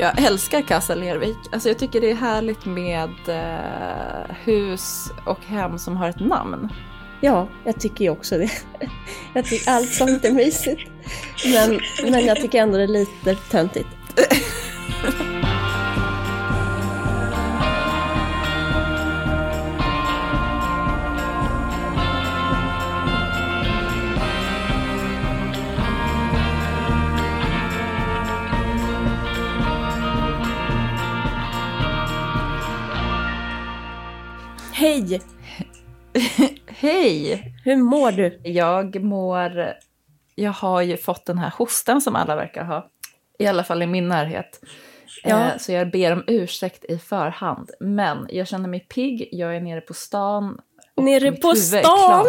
Jag älskar Casa Lervik. Alltså jag tycker det är härligt med eh, hus och hem som har ett namn. Ja, jag tycker ju också det. Jag tycker allt sånt är mysigt. Men, men jag tycker ändå det är lite töntigt. Hej! Hej! Hur mår du? Jag mår... Jag har ju fått den här hosten som alla verkar ha. I alla fall i min närhet. Ja. Eh, så jag ber om ursäkt i förhand. Men jag känner mig pigg, jag är nere på stan. Nere på stan?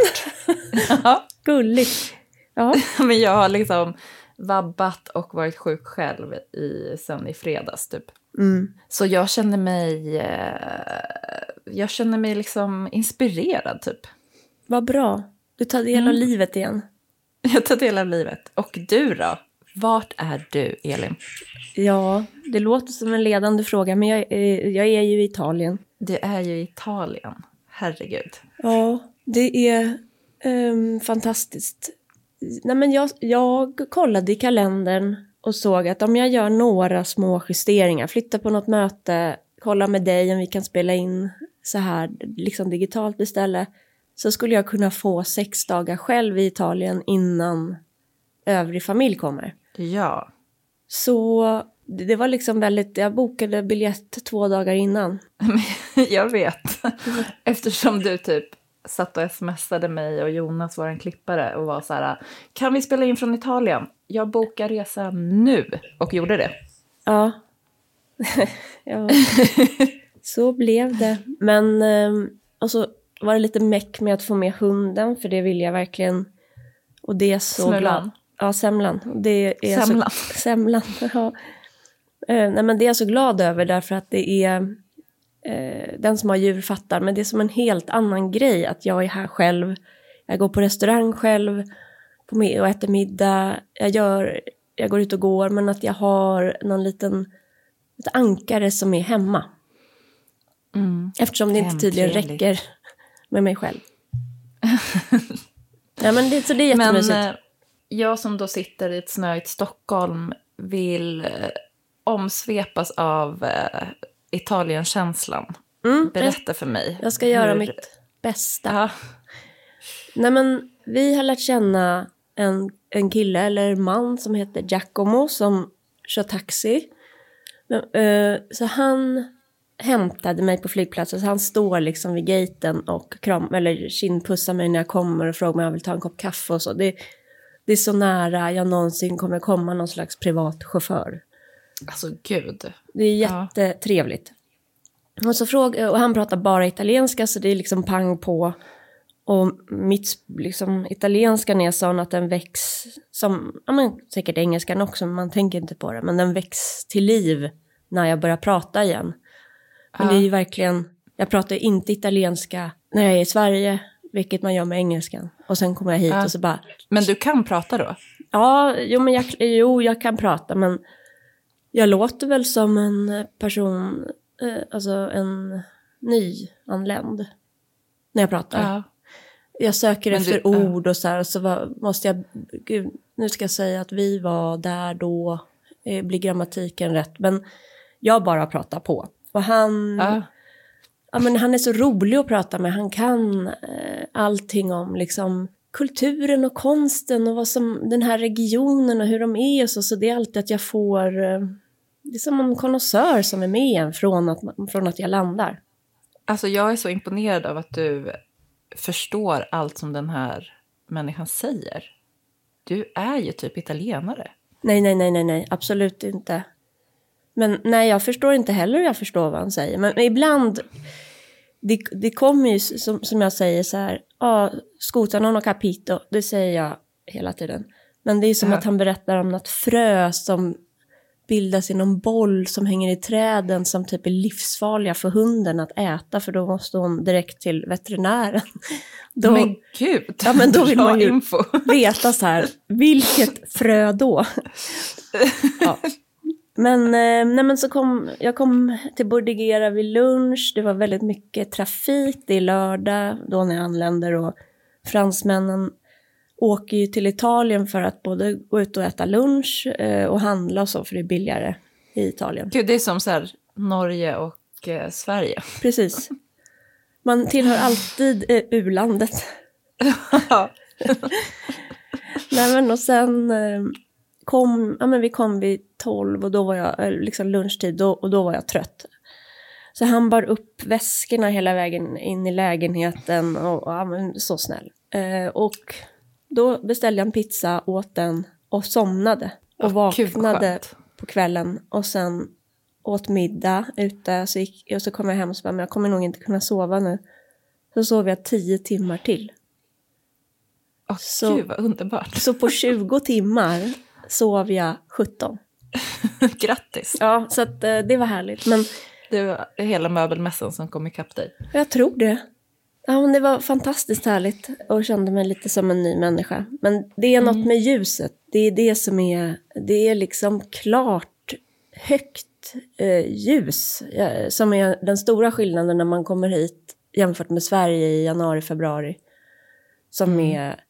ja, Gulligt. Ja, men jag har liksom vabbat och varit sjuk själv i, sen i fredags typ. Mm. Så jag känner mig... Eh, jag känner mig liksom inspirerad typ. vad bra. Du tar del av Mm. livet igen. Jag tar del av livet. Och du då? Vart är du, Elin? Ja, det låter som en ledande fråga, men jag, är- jag är ju i Italien. Du är ju i Italien. Herregud. Ja, det är ehm, fantastiskt. Nej, men jag, jag kollade i kalendern och såg att om jag gör några små justeringar, flyttar på något möte, kollar med dig om vi kan spela in så här liksom digitalt istället, så skulle jag kunna få sex dagar själv i Italien innan övrig familj kommer. Ja. Så det det var liksom väldigt, jag bokade biljett två dagar innan. jag vet. Eftersom du typ satt och smsade mig och Jonas, vår klippare, och var så här, kan vi spela in från Italien? Jag bokar resa nu. Och gjorde det. Ja. ja. Så blev det. Men, ehm, och så var det lite meck med att få med hunden, för det vill jag verkligen. Och det är så glad. Ja, semlan. Det är Semlan. Så, semlan, ja. Eh, nej, men det är jag så glad över därför att det är, eh, den som har djur fattar, men det är som en helt annan grej att jag är här själv, jag går på restaurang själv på och äter middag, jag, gör, jag går ut och går, men att jag har någon liten ett ankare som är hemma. Mm. Eftersom det inte tydligen räcker med mig själv. ja, men det, så det är Men jättemysigt. eh, jag som då sitter i ett snöigt Stockholm vill eh, omsvepas av eh, Italienkänslan. mm, Berätta för mig. jag ska göra hur- mitt bästa. Ja. Nej, men vi har lärt känna en, en kille eller man som heter Giacomo som kör taxi. Men, eh, så han hämtade mig på flygplatsen, så han står liksom vid gaten och kram, eller kindpussar mig när jag kommer och frågar om jag vill ta en kopp kaffe och så. Det, det är så nära jag någonsin kommer komma någon slags privat chaufför. Alltså gud. Det är Ja. jättetrevligt. Och, så fråga, och han pratar bara italienska så det är liksom pang på. Och mitt liksom, italienskan är sån att den väcks som, ja men säkert engelskan också, men man tänker inte på det. Men den väcks till liv när jag börjar prata igen. Men Ja. det är ju verkligen, jag pratar inte italienska när jag är i Sverige, vilket man gör med engelskan. Och sen kommer jag hit Ja. och så bara, Men du kan prata då? Ja, jo, men jag, jo, jag kan prata, men jag låter väl som en person, eh, alltså en nyanländ när jag pratar. Jag söker Men du- efter ja. ord och så här, så var, måste jag, gud, nu ska jag säga att vi var där då, eh, blir grammatiken rätt, men jag bara pratar på. Och han, Ja. ja, men han är så rolig att prata med. Han kan eh, allting om liksom, kulturen och konsten och vad som, den här regionen och hur de är och så. Så det är alltid att jag får... Eh, det är som en konnässör som är med en från att, från att jag landar. Alltså jag är så imponerad av att du förstår allt som den här människan säger. Du är ju typ italienare. Nej, nej, nej, nej, nej, absolut inte. Men nej, jag förstår inte heller hur jag förstår vad han säger. Men ibland, det, det kommer ju som, som jag säger så här, ja, scusa non ho capito, det säger jag hela tiden. Men det är som Ja. att han berättar om något frö som bildas i någon boll som hänger i träden som typ är livsfarliga för hunden att äta för då måste hon direkt till veterinären. Då, Men gud, Ja, men då vill man ju- info. veta så här, vilket frö då? ja. Men, eh, nej, men så kom jag kom till Bordigera vid lunch. Det var väldigt mycket trafik. Det är lördag då när jag anländer och fransmännen åker ju till Italien för att både gå ut och äta lunch eh, och handla och så för det är billigare i Italien. Gud, det är som så här Norge och eh, Sverige. Precis. Man tillhör alltid eh, u-landet. Nej men och sen eh, kom, ja men vi kom vid tolv och då var jag, liksom lunchtid då, och då var jag trött. Så han bar upp väskorna hela vägen in i lägenheten och, och ja, men så snäll. Eh, och då beställde jag en pizza, åt den och somnade. Och vad vaknade på kvällen och sen åt middag ute. Så gick, och så kom jag hem och så bara, men jag kommer nog inte kunna sova nu. Så sov jag tio timmar till. Åh, Så- Gud, vad underbart. Så på 20 timmar sov jag 17. Grattis. Ja, så att, eh, det var härligt. Men Det var hela möbelmässan som kom ikapp dig. jag tror det. Ja, men det var fantastiskt härligt och kände mig lite som en ny människa. Men det är något med ljuset. Det är det som är, det är liksom klart högt eh, ljus eh, som är den stora skillnaden när man kommer hit jämfört med Sverige i januari, februari. Som är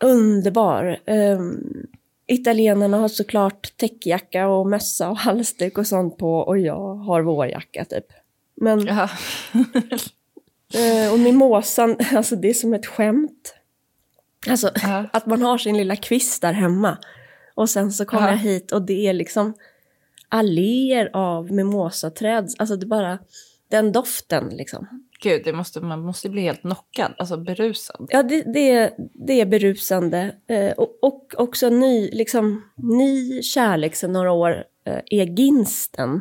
underbar. Um, italienarna har såklart täckjacka och mössa och halsduk och sånt på och jag har vårjacka typ. Men Ja. Eh, och mimosan, alltså det är som ett skämt. Alltså Ja. att man har sin lilla kvist där hemma. Och sen så kommer Ja. jag hit och det är liksom alléer av mimosaträd. Alltså det är bara den doften liksom. Gud, det måste, man måste bli helt knockad, alltså berusad. Ja, det, det, är, det är berusande. Eh, och, och också ny, liksom, ny kärlek sedan några år eh, är ginsten.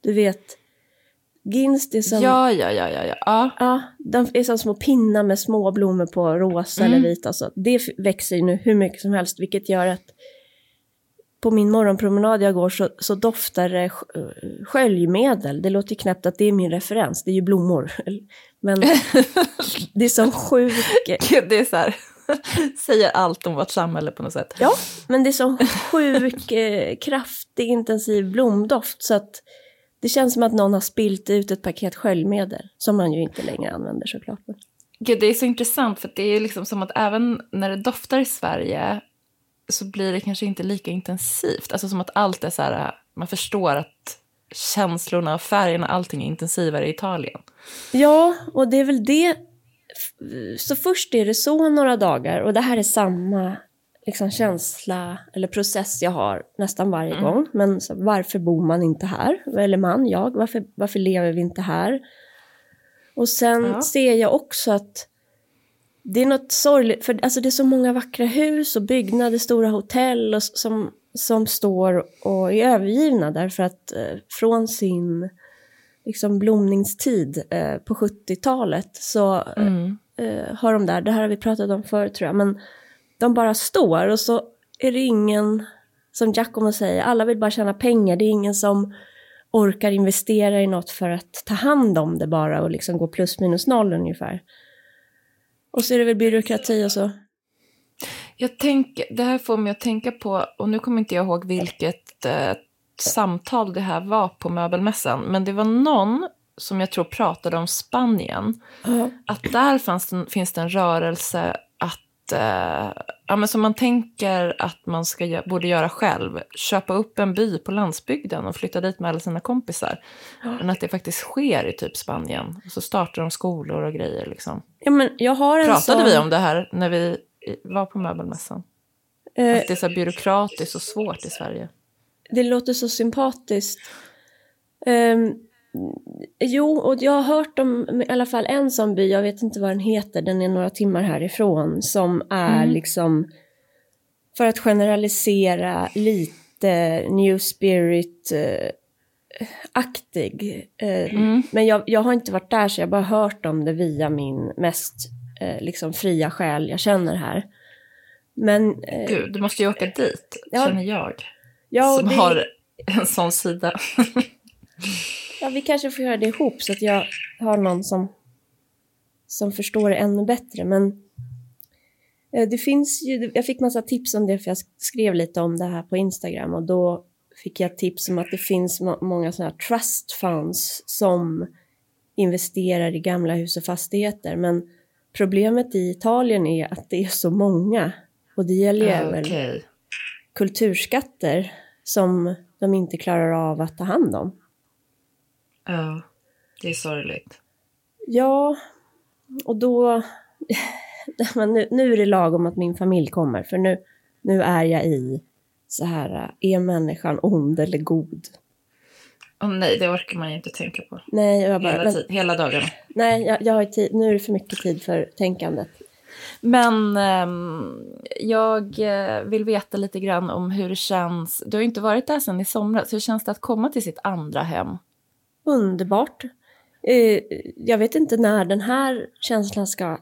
Du vet, ginst är som... Ja, ja, ja, ja, ja. ja. Ja, de är som små pinnar med små blommor på, rosa Mm. eller vita. Så det växer ju nu hur mycket som helst, vilket gör att på min morgonpromenad jag går så, så doftar det eh, sköljmedel. Det låter knäppt att det är min referens, det är ju blommor. Men det är som sjuk... Gud, det är så här, säger allt om vårt samhälle på något sätt. Ja, men det är som sjuk, eh, kraftig, intensiv blomdoft. Så att det känns som att någon har spilt ut ett paket sköljmedel. Som man ju inte längre använder såklart. Gud, det är så intressant för det är liksom som att även när det doftar i Sverige så blir det kanske inte lika intensivt. Alltså som att allt är så här, man förstår att känslorna och färgerna, allting är intensivare i Italien. Ja, och det är väl det. Så först är det så några dagar och det här är samma liksom, känsla eller process jag har nästan varje gång. Men så, varför bor man inte här? Eller man, jag, varför, varför lever vi inte här? Och sen Ja. ser jag också att det är något sorgligt, för alltså det är så många vackra hus och byggnader, stora hotell och, som, som står och är övergivna därför att eh, från sin liksom blomningstid eh, på 70-talet så Mm. eh, har de där, det här har vi pratat om förut tror jag, men de bara står och så är det ingen, som Giacomo säger, alla vill bara tjäna pengar, det är ingen som orkar investera i något för att ta hand om det bara och liksom gå plus minus noll ungefär. Och så är det väl byråkrati och så. Jag tänker, det här får mig att tänka på, och nu kommer inte jag ihåg vilket eh, samtal det här var på möbelmässan, men det var någon som jag tror pratade om Spanien, att där fanns det, finns det en rörelse eh, ja men som man tänker att man ska, borde göra själv, köpa upp en by på landsbygden och flytta dit med alla sina kompisar. Men att det faktiskt sker i typ Spanien. Och så startar de skolor och grejer liksom. Ja men jag har en Pratade sån... vi om det här när vi var på möbelmässan? eh, Att det är så byråkratiskt och svårt i Sverige. Det låter så sympatiskt. Ehm, jo, och jag har hört om i alla fall en sån by, jag vet inte vad den heter, den är några timmar härifrån, som är Mm. liksom, för att generalisera, lite New Spirit-aktig. Eh, Mm. Men jag, jag har inte varit där, så jag har bara hört om det via min mest eh, liksom fria själ jag känner här. Men eh, Gud, du måste ju åka dit, Ja. känner jag. ja, som det- har en sån sida. Ja, vi kanske får göra det ihop så att jag har någon som, som förstår det ännu bättre. Men eh, det finns ju, jag fick massa tips om det för jag skrev lite om det här på Instagram och då fick jag tips om att det finns må många sådana här trust funds som investerar i gamla hus och fastigheter. Men problemet i Italien är att det är så många. Och det gäller ju även okej. kulturskatter som de inte klarar av att ta hand om. Ja, det är sorgligt. Ja, och då... Men nu, nu är det lagom att min familj kommer, för nu, nu är jag i så här, är människan ond eller god? Åh nej, det orkar man ju inte tänka på. Nej, jag bara, Hela, men, hela dagarna. nej jag, jag har tid, nu är det för mycket tid för tänkandet. Men ehm, jag eh, vill veta lite grann om hur det känns. Du har ju inte varit där sedan i somras. Hur känns det att komma till sitt andra hem? Underbart. Eh, jag vet inte när den här känslan ska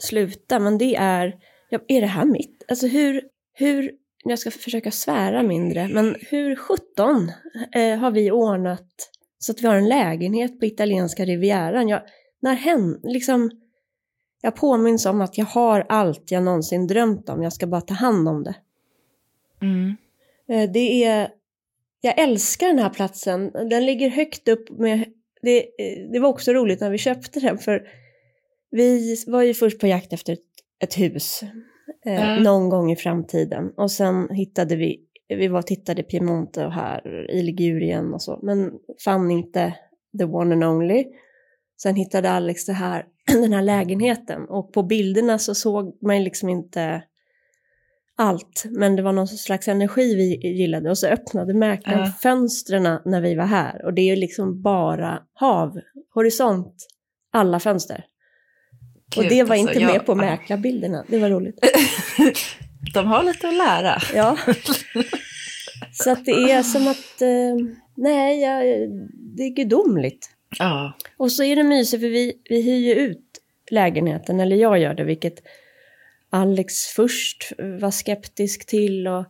sluta, men det är, är det här mitt? Alltså hur, hur, jag ska försöka svära mindre, men hur sjutton eh, har vi ordnat så att vi har en lägenhet på italienska rivieran? Jag, när hen, liksom, jag påminns om att jag har allt jag någonsin drömt om, jag ska bara ta hand om det. Mm. Eh, Det är, jag älskar den här platsen. Den ligger högt upp med, det, det var också roligt när vi köpte den för vi var ju först på jakt efter ett, ett hus eh, Mm. någon gång i framtiden och sen hittade vi, vi var och tittade Piemonte och här i Ligurien och så, men fann inte the one and only. Sen hittade Alex det här, den här lägenheten och på bilderna så såg man liksom inte allt, men det var någon slags energi vi gillade och så öppnade mäklaren Ja. fönstren när vi var här och det är ju liksom bara hav, horisont, alla fönster. och Gud, det var alltså, inte jag- med på mäklarbilderna, det var roligt. De har lite att lära. Ja. så att det är som att, eh, nej, jag, det är gudomligt. Ja. Och så är det mysigt för vi, vi hyr ju ut lägenheten, eller jag gör det, vilket Alex först var skeptisk till. Och,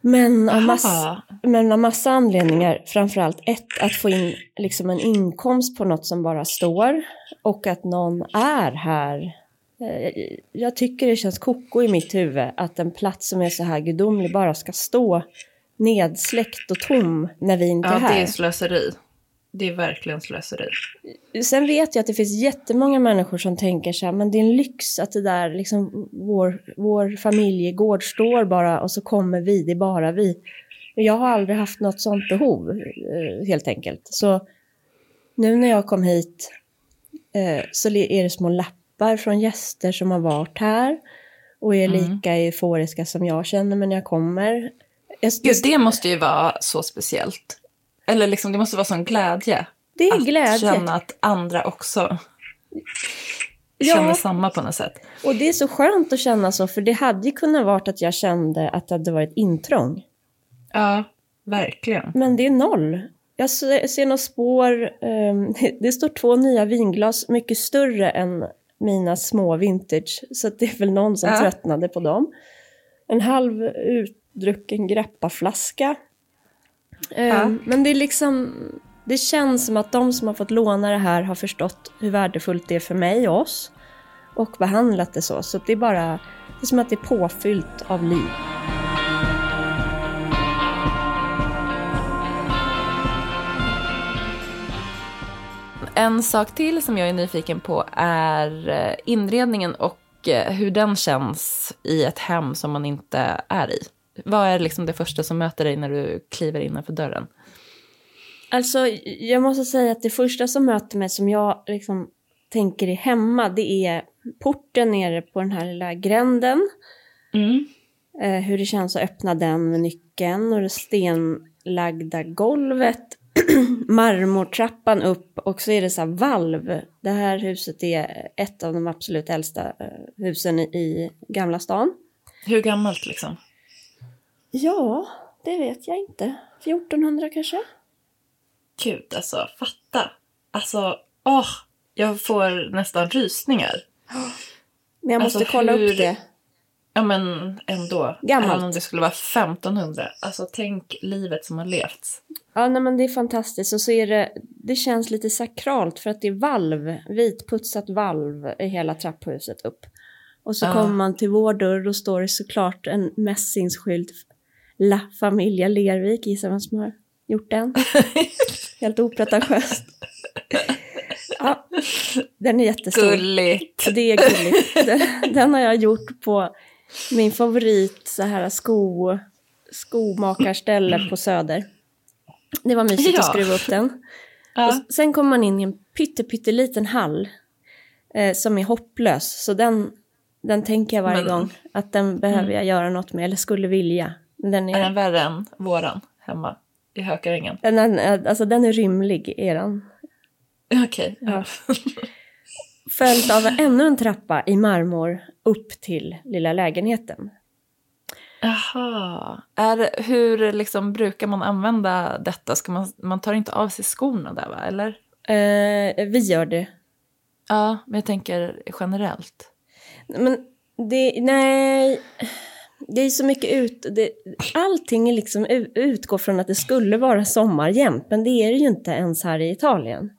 men, av massa, men av massa anledningar, framförallt ett, att få in liksom en inkomst på något som bara står och att någon är här. Eh, Jag tycker det känns koko i mitt huvud att en plats som är så här gudomlig bara ska stå nedsläckt och tom när vi inte är Ja, här. det är slöseri. Det är verkligen slöseri. Sen vet jag att det finns jättemånga människor som tänker så här, men det är en lyx att det där, liksom, vår, vår familjegård står bara och så kommer vi, det är bara vi. Jag har aldrig haft något sånt behov, eh, helt enkelt. Så nu när jag kom hit eh, så är det små lappar från gäster som har varit här och är Mm. lika euforiska som jag känner mig när jag kommer. Gud, det måste ju vara så speciellt. Eller liksom, det måste vara sån glädje. det är att glädje. känna att andra också Ja. känner samma på något sätt. Och det är så skönt att känna så, för det hade ju kunnat vara att jag kände att det hade varit intrång. Ja, verkligen. Men det är noll. Jag se- jag ser några spår. ehm, det står två nya vinglas, mycket större än mina små vintage. Så att det är väl någon som Ja. tröttnade på dem. En halv utdrucken grappaflaska. Ehm, Ja. Men det är liksom... Det känns som att de som har fått låna det här har förstått hur värdefullt det är för mig och oss. Och behandlat det så. Så det är bara... Det är som att det är påfyllt av liv. En sak till som jag är nyfiken på är eh, inredningen och eh, hur den känns i ett hem som man inte är i. Vad är liksom det första som möter dig när du kliver innanför dörren? Alltså, jag måste säga att det första som möter mig som jag liksom tänker är hemma, det är porten nere på den här lilla gränden. Mm. Eh, hur det känns att öppna den med nyckeln och det stenlagda golvet. Marmortrappan upp och så är det så här valv. Det här huset är ett av de absolut äldsta eh, husen i, i Gamla stan. Hur gammalt liksom? Ja, det vet jag inte. 1400 kanske? Gud, alltså fatta. Alltså, åh, jag får nästan rysningar. Men jag Alltså, måste kolla hur- upp det. Ja, men ändå. Gammalt. Även om det skulle vara 1500. Alltså, tänk livet som har levts. Ja, nej, men det är fantastiskt. Och så är det, det känns lite sakralt för att det är valv, vitputsat valv i hela trapphuset upp. Och så Ja. kommer man till vår dörr och står det såklart en mässingsskylt. La Familia Lervik, gissa vem som har gjort den? Helt opretentiöst. Ja, den är jättestor. Gulligt. Ja, det är gulligt. Den, den har jag gjort på min favorit så här sko, skomakarställe på Söder. Det var mysigt Ja. att skruva upp den. Ja. Sen kommer man in i en pytte, pytteliten hall eh, som är hopplös. Så den, den tänker jag varje Men- Mm. gång att den behöver jag göra något med, eller skulle vilja. Den Är är, den värre än våran hemma i Hökarängen? den, är- alltså, den är rymlig, den. Okej. Ja. Följt av ännu en trappa i marmor upp till lilla lägenheten. Jaha. Är, hur liksom brukar man använda detta? Ska man, man tar inte av sig skorna där va? Eller? Eh, vi gör det. Ja, men jag tänker generellt. Men det, nej, det är så mycket ut... Det, allting är liksom utgår från att det skulle vara sommar jämt, men det är det ju inte ens här i Italien.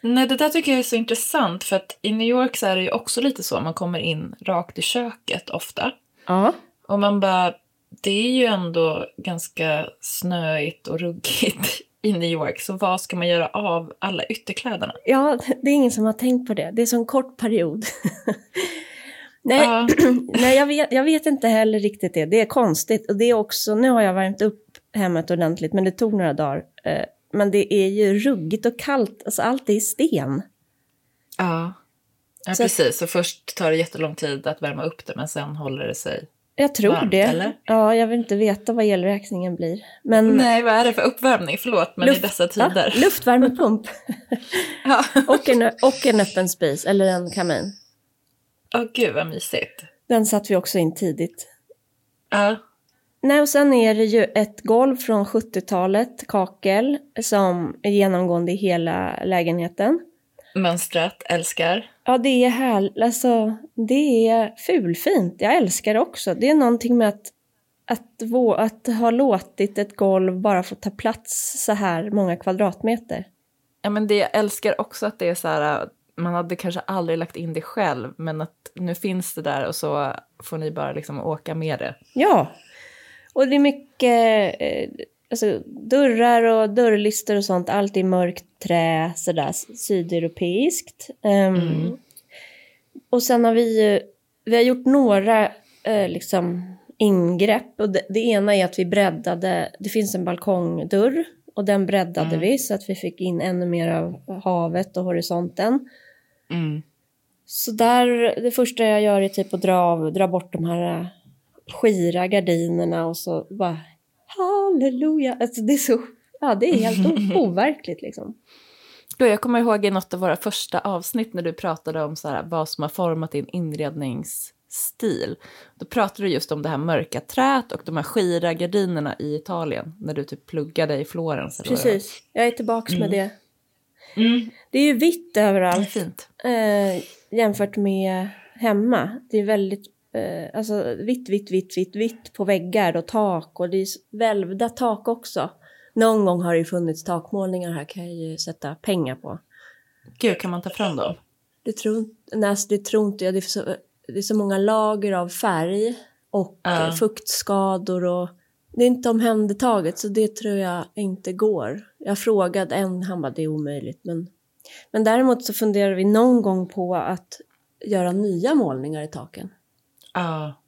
Nej, det där tycker jag är så intressant för att i New York så är det ju också lite så. Man kommer in rakt i köket ofta. Ja. Och man bara, det är ju ändå ganska snöigt och ruggigt i New York. Så vad ska man göra av alla ytterkläderna? Ja, det är ingen som har tänkt på det. Det är så en kort period. nej, Ja. nej jag, vet, jag vet inte heller riktigt det. Det är konstigt. Och det är också, nu har jag värmt upp hemmet ordentligt, men det tog några dagar. Eh, Men det är ju ruggigt och kallt. Alltså allt är i sten. Ja, ja Så- precis. Så först tar det jättelång tid att värma upp det, men sen håller det sig. Jag tror Varmt, det. eller? Ja, jag vill inte veta vad elräkningen blir. Men Nej, vad är det för uppvärmning? Förlåt, men Luft- i dessa tider. Ja, luftvärmepump. Ja. och, en, och en öppen spis, eller en kamin. Åh gud vad mysigt. Den satt vi också in tidigt. Ja. Nej, och sen är det ju ett golv från 70-talet, kakel, som är genomgående i hela lägenheten. Mönstrat, älskar. Ja, det är här, alltså, det är fulfint. Jag älskar det också. Det är någonting med att, att, att ha låtit ett golv bara få ta plats så här många kvadratmeter. Ja, men det, jag älskar också att det är så här, man hade kanske aldrig lagt in det själv, men att nu finns det där och så får ni bara liksom åka med det. Ja, och det är mycket eh, alltså, dörrar och dörrlister och sånt. Allt i mörkt trä, sådär sydeuropeiskt. Ehm, Och sen har vi vi har gjort några eh, liksom ingrepp. Och det, det ena är att vi breddade, det finns en balkongdörr och den breddade vi så att vi fick in ännu mer av havet och horisonten. Mm. Så där, det första jag gör är typ att dra, dra bort de här äh, skira gardinerna och så bara halleluja. Alltså det är så, ja det är helt overkligt liksom. Jag kommer ihåg i något av våra första avsnitt när du pratade om så här, vad som har format din inredningsstil. Då pratade du just om det här mörka träet och de här skira gardinerna i Italien när du typ pluggade i Florens. Precis, jag är tillbaks med det. Mm. Det är ju vitt Det är överallt fint. eh, jämfört med hemma. Det är väldigt, eh, alltså vitt, vitt, vitt, vitt, vitt på väggar och tak och det är välvda tak också. Någon gång har det ju funnits takmålningar här kan jag ju sätta pengar på. Gud, kan man ta fram dem? Det tror, nej, alltså det tror inte jag. Det är, så, det är så många lager av färg och Ja. eh, fuktskador och det är inte omhändertaget så det tror jag inte går. Jag frågade en, han bara det är omöjligt. Men, men däremot så funderar vi någon gång på att göra nya målningar i taken. Ja.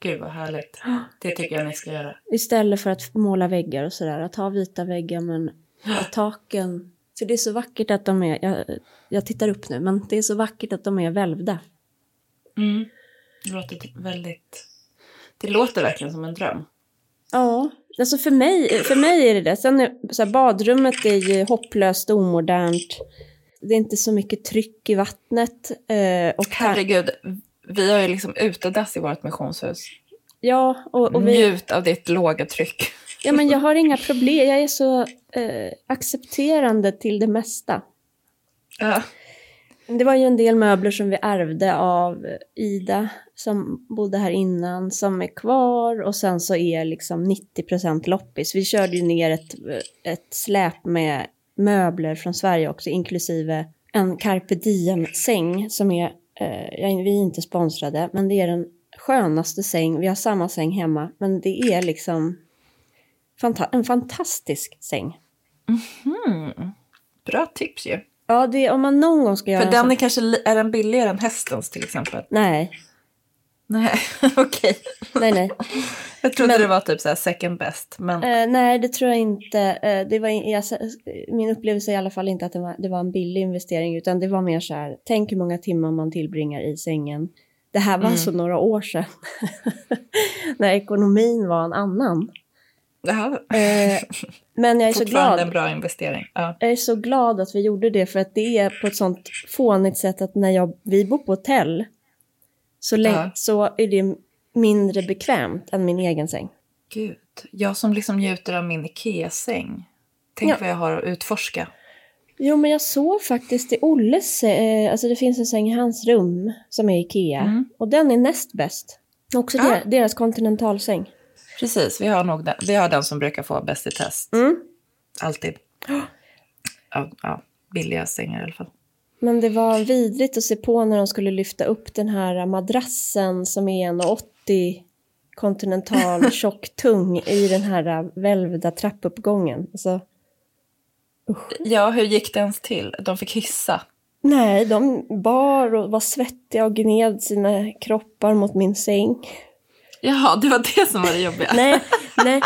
Gud, vad härligt. Det tycker jag ni ska göra. Istället för att måla väggar och sådär. Att ha vita väggar men att taken... För det är så vackert att de är... Jag, jag tittar upp nu, men det är så vackert att de är välvda. Mm. Det låter typ väldigt... Det låter verkligen som en dröm. Ja, alltså för mig, för mig är det det. Sen är, så här, badrummet är ju hopplöst omodernt. Det är inte så mycket tryck i vattnet. Eh, och Herregud, vi har ju liksom utedass i vårt missionshus. ja, och, och vi, Njut av ditt låga tryck. ja, men jag har inga problem. Jag är så eh, accepterande till det mesta. Ja. Det var ju en del möbler som vi ärvde av Ida som bodde här innan som är kvar och sen så är liksom 90% loppis. Vi körde ju ner ett, ett släp med möbler från Sverige också inklusive en carpe diem-säng som är, eh, vi är inte sponsrade, men det är den skönaste säng. Vi har samma säng hemma, men det är liksom Fanta en fantastisk säng. Mhm. Bra tips ju. Ja, det, om man någon gång ska göra För en den är kanske är den billigare än hästens till exempel? Nej, Nej, okej. nej, nej. Jag trodde Men- det var typ så second best. Men Eh, nej, det tror jag inte. Eh, det var, jag, min upplevelse är i alla fall inte att det var, det var en billig investering, utan det var mer så här, tänk hur många timmar man tillbringar i sängen. Det här var Mm. så några år sedan, när ekonomin var en annan. det här Eh, men jag är så glad. en bra investering. Ja. Jag är så glad att vi gjorde det, för att det är på ett sånt fånigt sätt att när jag, vi bor på hotell, så, Ja. så är det mindre bekvämt än min egen säng. Gud, jag som liksom njuter av min Ikea-säng. Tänk Ja. vad jag har att utforska. Jo, men jag såg faktiskt i Olles, eh, alltså det finns en säng i hans rum som är Ikea. Mm. Och den är näst bäst. Också Ah. der, deras kontinentalsäng. Precis, vi har nog den, vi har den som brukar få bäst i test. Mm. Alltid. Ja, ja, billiga sängar i alla fall. Men det var vidrigt att se på när de skulle lyfta upp den här madrassen som är 1,80 kontinental tjocktung i den här välvda trappuppgången. Alltså, Ja, hur gick det ens till? De fick hissa. nej, de bar och var svettiga och gned sina kroppar mot min säng. Jaha, det var det som var det jobbiga. Nej, nej,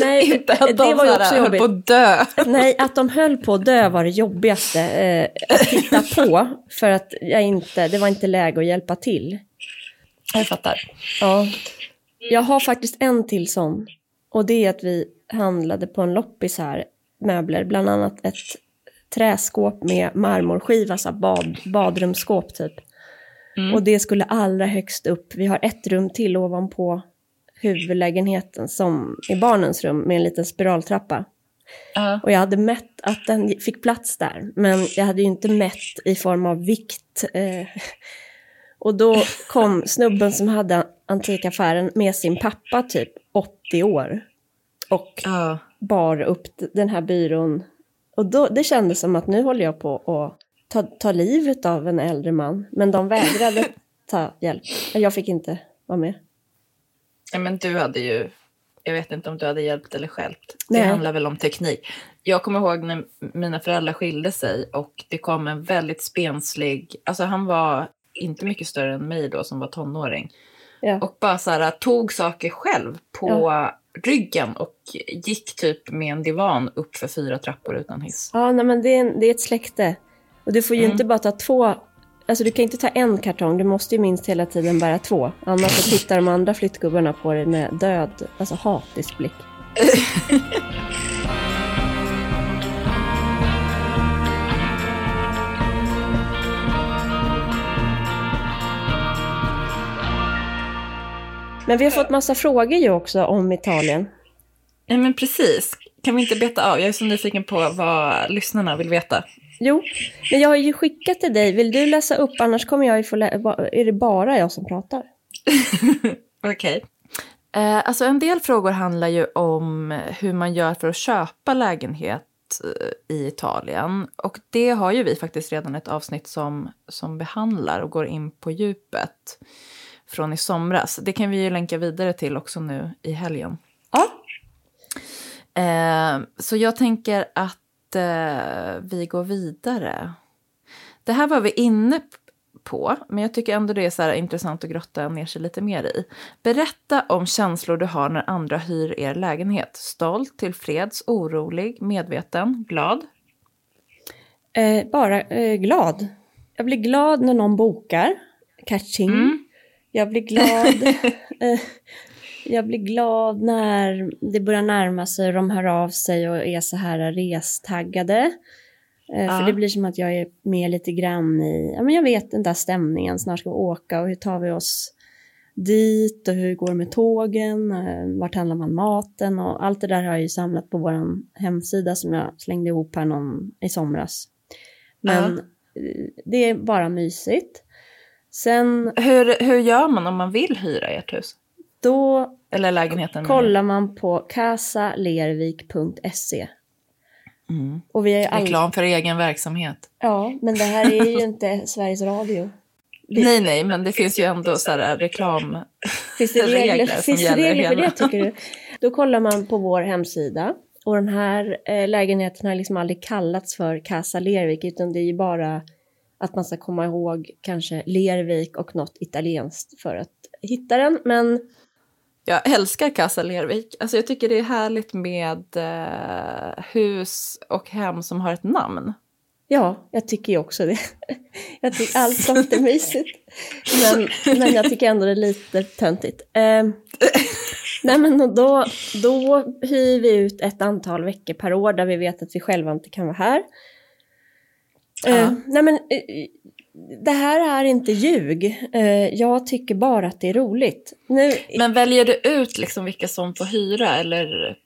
nej, Inte att de det var ju också höll jobbigt. på att dö. Nej, att de höll på att dö var det jobbigaste eh, att titta på. För att jag inte, det var inte läge att hjälpa till. Jag fattar. Ja. Jag har faktiskt en till sån. Och det är att vi handlade på en loppis här, möbler. Bland annat ett träskåp med marmorskiva, så bad, badrumsskåp typ. Mm. Och det skulle allra högst upp. Vi har ett rum till ovanpå huvudlägenheten som är barnens rum med en liten spiraltrappa. Ja. Och jag hade mätt att den fick plats där, men jag hade ju inte mätt i form av vikt. Eh. Och då kom snubben som hade antikaffären med sin pappa, typ 80 år, och Ja. bar upp den här byrån. Och då, det kändes som att nu håller jag på att ta, ta livet av en äldre man, men de vägrade ta hjälp. Jag fick inte vara med. Ja, men du hade ju, jag vet inte om du hade hjälpt eller stjälpt. Det Nej. handlar väl om teknik. Jag kommer ihåg när mina föräldrar skilde sig och det kom en väldigt spenslig, alltså han var inte mycket större än mig då som var tonåring. Ja. Och bara så här, tog saker själv på ryggen och gick typ med en divan upp för fyra trappor utan hiss. Ja, nej, men det är, det är ett släkte. Och du får ju Mm. inte bara ta två, alltså du kan inte ta en kartong, du måste ju minst hela tiden bära två. Annars så tittar de andra flyttgubbarna på dig med död, alltså hatisk blick. Men vi har fått massa frågor ju också om Italien. Ja men precis. Kan vi inte beta av? Jag är så nyfiken på vad lyssnarna vill veta. Jo, men jag har ju skickat till dig. Vill du läsa upp? Annars kommer jag ju få Är det bara jag som pratar? Okej. Eh, alltså en del frågor handlar ju om hur man gör för att köpa lägenhet eh, i Italien. Och det har ju vi faktiskt redan ett avsnitt som, som behandlar och går in på djupet från i somras. Det kan vi ju länka vidare till också nu i helgen. Ja. Eh, så jag tänker att eh, vi går vidare. Det här var vi inne på, men jag tycker ändå det är så intressant att grotta ner sig lite mer i. Berätta om känslor du har när andra hyr er lägenhet. Stolt, tillfreds, orolig, medveten, glad. Eh, bara eh, glad. Jag blir glad när någon bokar. Catching. Mm. Jag blir glad. jag blir glad när det börjar närma sig och de hör av sig och är så här restaggade. Eh, Ja. För det blir som att jag är med lite grann i, ja men jag vet den där stämningen, snart ska vi åka och hur tar vi oss dit och hur går det med tågen, eh, vart handlar man maten och allt det där har jag ju samlat på vår hemsida som jag slängde ihop här någon i somras. Men eh, det är bara mysigt. Sen Hur, hur gör man om man vill hyra ert hus? Då Eller lägenheten? kollar man på casalervik.se. Mm. Och vi är alla... Reklam för egen verksamhet. Ja, men det här är ju inte Sveriges Radio. Vi- Nej, nej, men det finns ju ändå så här reklam... Finns det regler, regler som finns gäller regler för hela. det tycker du? Då kollar man på vår hemsida. Och den här eh, lägenheten har liksom aldrig kallats för Casa Lervik utan det är ju bara att man ska komma ihåg kanske Lervik och något italienskt för att hitta den. Men Jag älskar Casa Lervik. Alltså jag tycker det är härligt med eh, hus och hem som har ett namn. ja, jag tycker ju också det. jag tycker allt sånt är mysigt. Men, men jag tycker ändå det är lite töntigt. Eh, nej men då, då hyr vi ut ett antal veckor per år där vi vet att vi själva inte kan vara här. Eh, Ja. nej men eh, det här är inte ljug. Eh, jag tycker bara att det är roligt. Nu, Men väljer du ut liksom vilka som får hyra eller?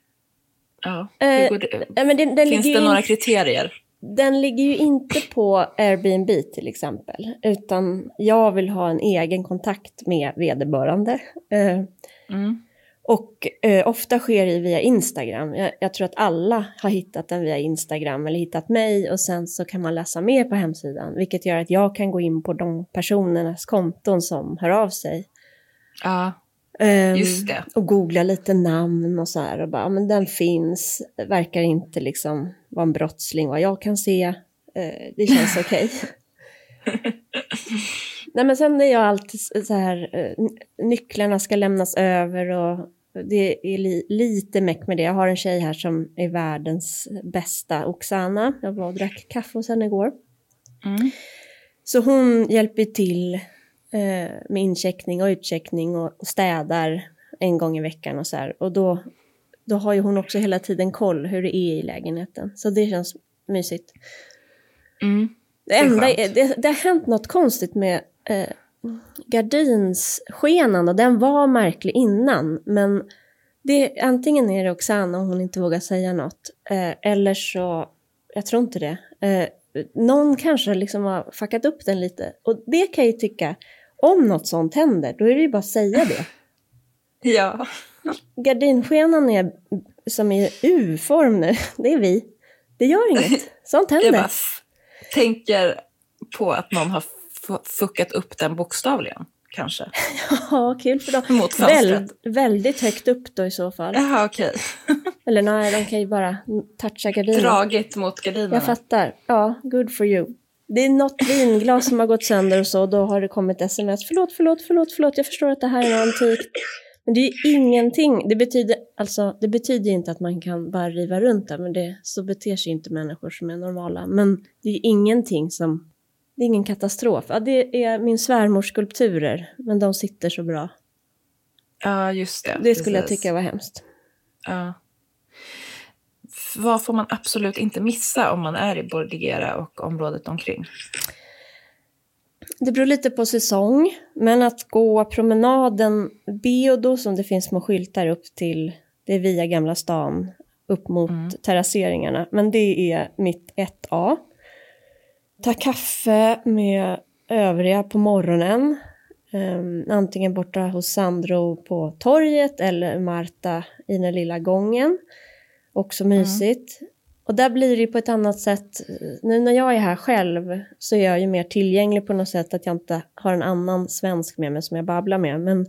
Ja, hur Eh, går det? nej, men den, den, Finns det ju några in, kriterier? den ligger ju inte på Airbnb till exempel. Utan jag vill ha en egen kontakt med vederbörande. Eh, Mm. Och eh, ofta sker det via Instagram. Jag, jag tror att alla har hittat den via Instagram eller hittat mig och sen så kan man läsa mer på hemsidan. Vilket gör att jag kan gå in på de personernas konton som hör av sig. Ja, Ehm, Just det. Och googla lite namn och så här och bara, men den finns, verkar inte liksom vara en brottsling vad jag kan se. Eh, det känns okej. Nej men sen är jag alltid så här, eh, nycklarna ska lämnas över och det är li lite meck med det. Jag har en tjej här som är världens bästa Oksana. Jag var och drack kaffe hos henne igår. mm. Så hon hjälper till eh, med incheckning och utcheckning och, och städar en gång i veckan och så här. Och då, då har ju hon också hela tiden koll hur det är i lägenheten. Så det känns mysigt. Mm. Det, enda, är, det, det har hänt något konstigt med eh, gardinsskenan och den var märklig innan. Men det, antingen är det Oksana och hon inte vågar säga något. Eh, eller så, jag tror inte det. Eh, någon kanske liksom har fuckat upp den lite. Och det kan jag ju tycka, om något sånt händer, då är det ju bara att säga det. Ja. Gardinskenan är som i U-form nu, det är vi. Det gör inget, sånt Jag händer. bara f- tänker på att någon har fuckat upp den bokstavligen, kanske. Ja, kul för dem. Mot. Väl, väldigt högt upp då i så fall. Jaha, okej. Eller nej, de kan ju bara toucha gardinen. Dragit mot gardinerna. Jag fattar. Ja, good for you. Det är något vinglas som har gått sönder och så, då har det kommit sms. Förlåt, förlåt, förlåt, förlåt, jag förstår att det här är antikt. Men det är ju ingenting. Det betyder, alltså, det betyder inte att man kan bara riva runt det, men det, så beter sig inte människor som är normala. Men det är ju ingenting som... Det är ingen katastrof. Ja, det är min svärmors skulpturer, men de sitter så bra. Ja, just det. Det skulle jag precis. tycka var hemskt. Ja. Vad får man absolut inte missa om man är i Bordigera och området omkring? Det beror lite på säsong, men att gå promenaden Beodo som det finns små skyltar upp till, det är via Gamla stan upp mot terrasseringarna, men det är mitt 1A. Ta kaffe med övriga på morgonen, um, antingen borta hos Sandro på torget eller Marta i den lilla gången. Också mysigt. Och där blir det på ett annat sätt, nu när jag är här själv så är jag ju mer tillgänglig på något sätt att jag inte har en annan svensk med mig som jag babblar med. Men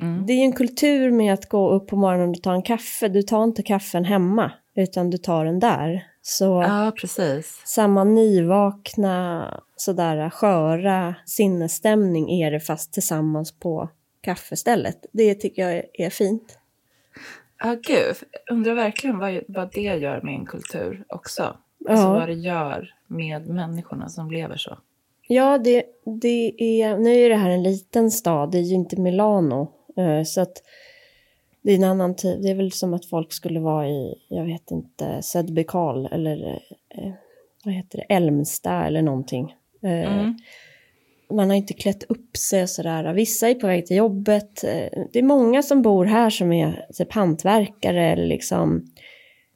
Mm. det är ju en kultur med att gå upp på morgonen och ta en kaffe. Du tar inte kaffen hemma, utan du tar den där. Så Ja, precis. samma nyvakna, sådär sköra sinnesstämning är det fast tillsammans på kaffestället. Det tycker jag är, fint. Ja, gud. Undrar verkligen vad, vad det gör med en kultur också. Alltså Ja. vad det gör med människorna som lever så. Ja, det, det är, nu är det här en liten stad, det är ju inte Milano. eh, Så att det är en annan tid. Det är väl som att folk skulle vara i, jag vet inte, Sedbekal eller eh, vad heter det, Älmsta eller någonting. Eh, Mm. Man har inte klätt upp sig och sådär. Vissa är på väg till jobbet. Eh, Det är många som bor här som är typ hantverkare eller liksom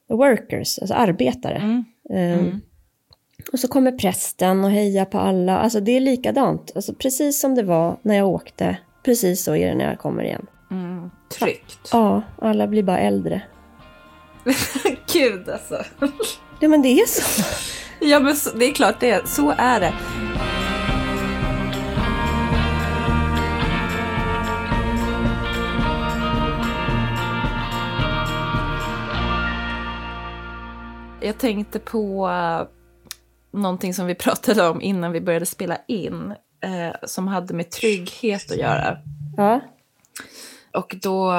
workers, alltså arbetare. Mm. Eh, Mm. och så kommer prästen och hejar på alla. Alltså det är likadant. Alltså precis som det var när jag åkte. Precis så är det när jag kommer igen. Mm. Tryggt. Ja, alla blir bara äldre. Gud alltså. ja men det är så. ja men så, det är klart det är. Så är det. Jag tänkte på eh, någonting som vi pratade om innan vi började spela in. Eh, som hade med trygghet att göra. Ja. Och då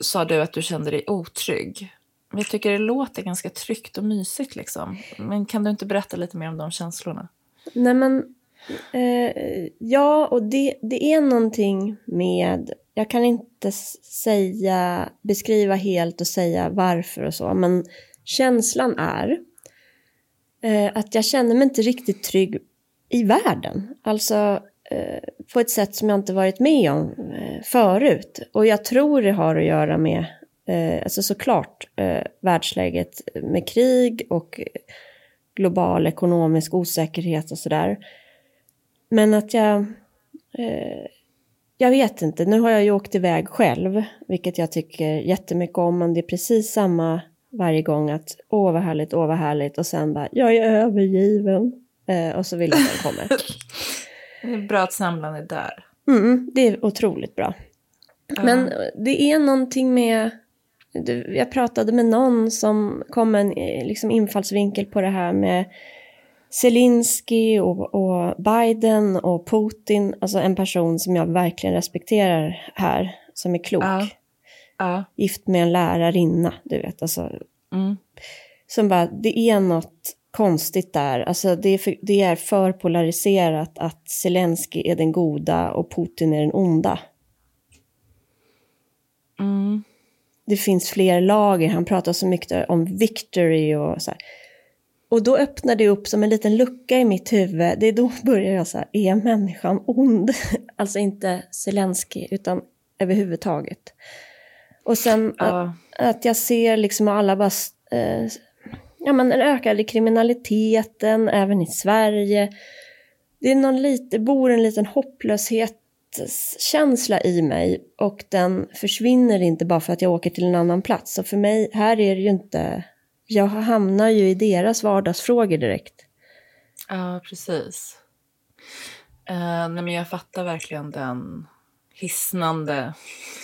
sa du att du kände dig otrygg. Jag tycker det låter ganska tryggt och mysigt liksom. Men kan du inte berätta lite mer om de känslorna? Nej men, eh, ja och det, det är någonting med, jag kan inte säga, beskriva helt och säga varför och så, men känslan är eh, att jag känner mig inte riktigt trygg i världen. Alltså Eh, på ett sätt som jag inte varit med om eh, förut. Och jag tror det har att göra med eh, alltså såklart världsläget med krig och global ekonomisk osäkerhet och sådär. Men att jag, jag vet inte, nu har jag ju åkt iväg själv, vilket jag tycker jättemycket om, men det är precis samma varje gång att åh vad härligt, åh vad härligt och sen bara jag är övergiven eh, och så vill jag att den kommer. det är bra att samlaren är där. Mm, det är otroligt bra. Uh. Men det är någonting med jag pratade med någon som kom med en eh, liksom, infallsvinkel på det här med Zelensky och, och, Biden och Putin, alltså en person som jag verkligen respekterar här, som är klok. Ja. Ja. Gift med en lärarinna, du vet. Alltså, mm. Som bara, det är något konstigt där. Alltså det är, för, det är för polariserat att Zelensky är den goda och Putin är den onda. Mm det finns fler lager, han pratar så mycket om victory och så här. Och då öppnar det upp som en liten lucka i mitt huvud. Det är då börjar jag så här, är människan ond? alltså inte Zelensky, utan överhuvudtaget. Och sen ja. att, att, jag ser liksom alla bara, eh, ja men den ökade kriminaliteten även i Sverige. Det är någon lite, bor en liten hopplöshetskänsla i mig och den försvinner inte bara för att jag åker till en annan plats. Så för mig, här är det ju inte, jag hamnar ju i deras vardagsfrågor direkt. Ja, precis. Uh, nej, men jag fattar verkligen den hisnande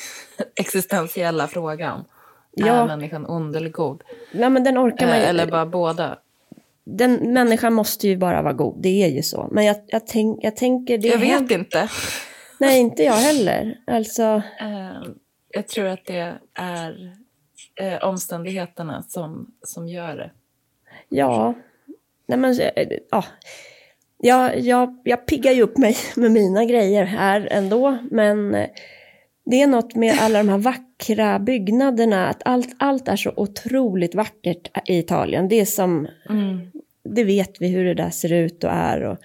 existentiella frågan. Ja. Är människan ond eller god? Ja, men den orkar man uh, Eller bara båda? Den människan måste ju bara vara god, det är ju så. Men jag, jag, tänk, jag tänker... Det jag vet inte. Nej, inte jag heller. Alltså... Uh, jag tror att det är uh, omständigheterna som, som gör det. Ja, nej men ja. Jag, jag, jag piggar ju upp mig med mina grejer här ändå, men eh, det är något med alla de här vackra byggnaderna, att allt, allt är så otroligt vackert i Italien. Det är som, mm. det vet vi hur det där ser ut och är. Och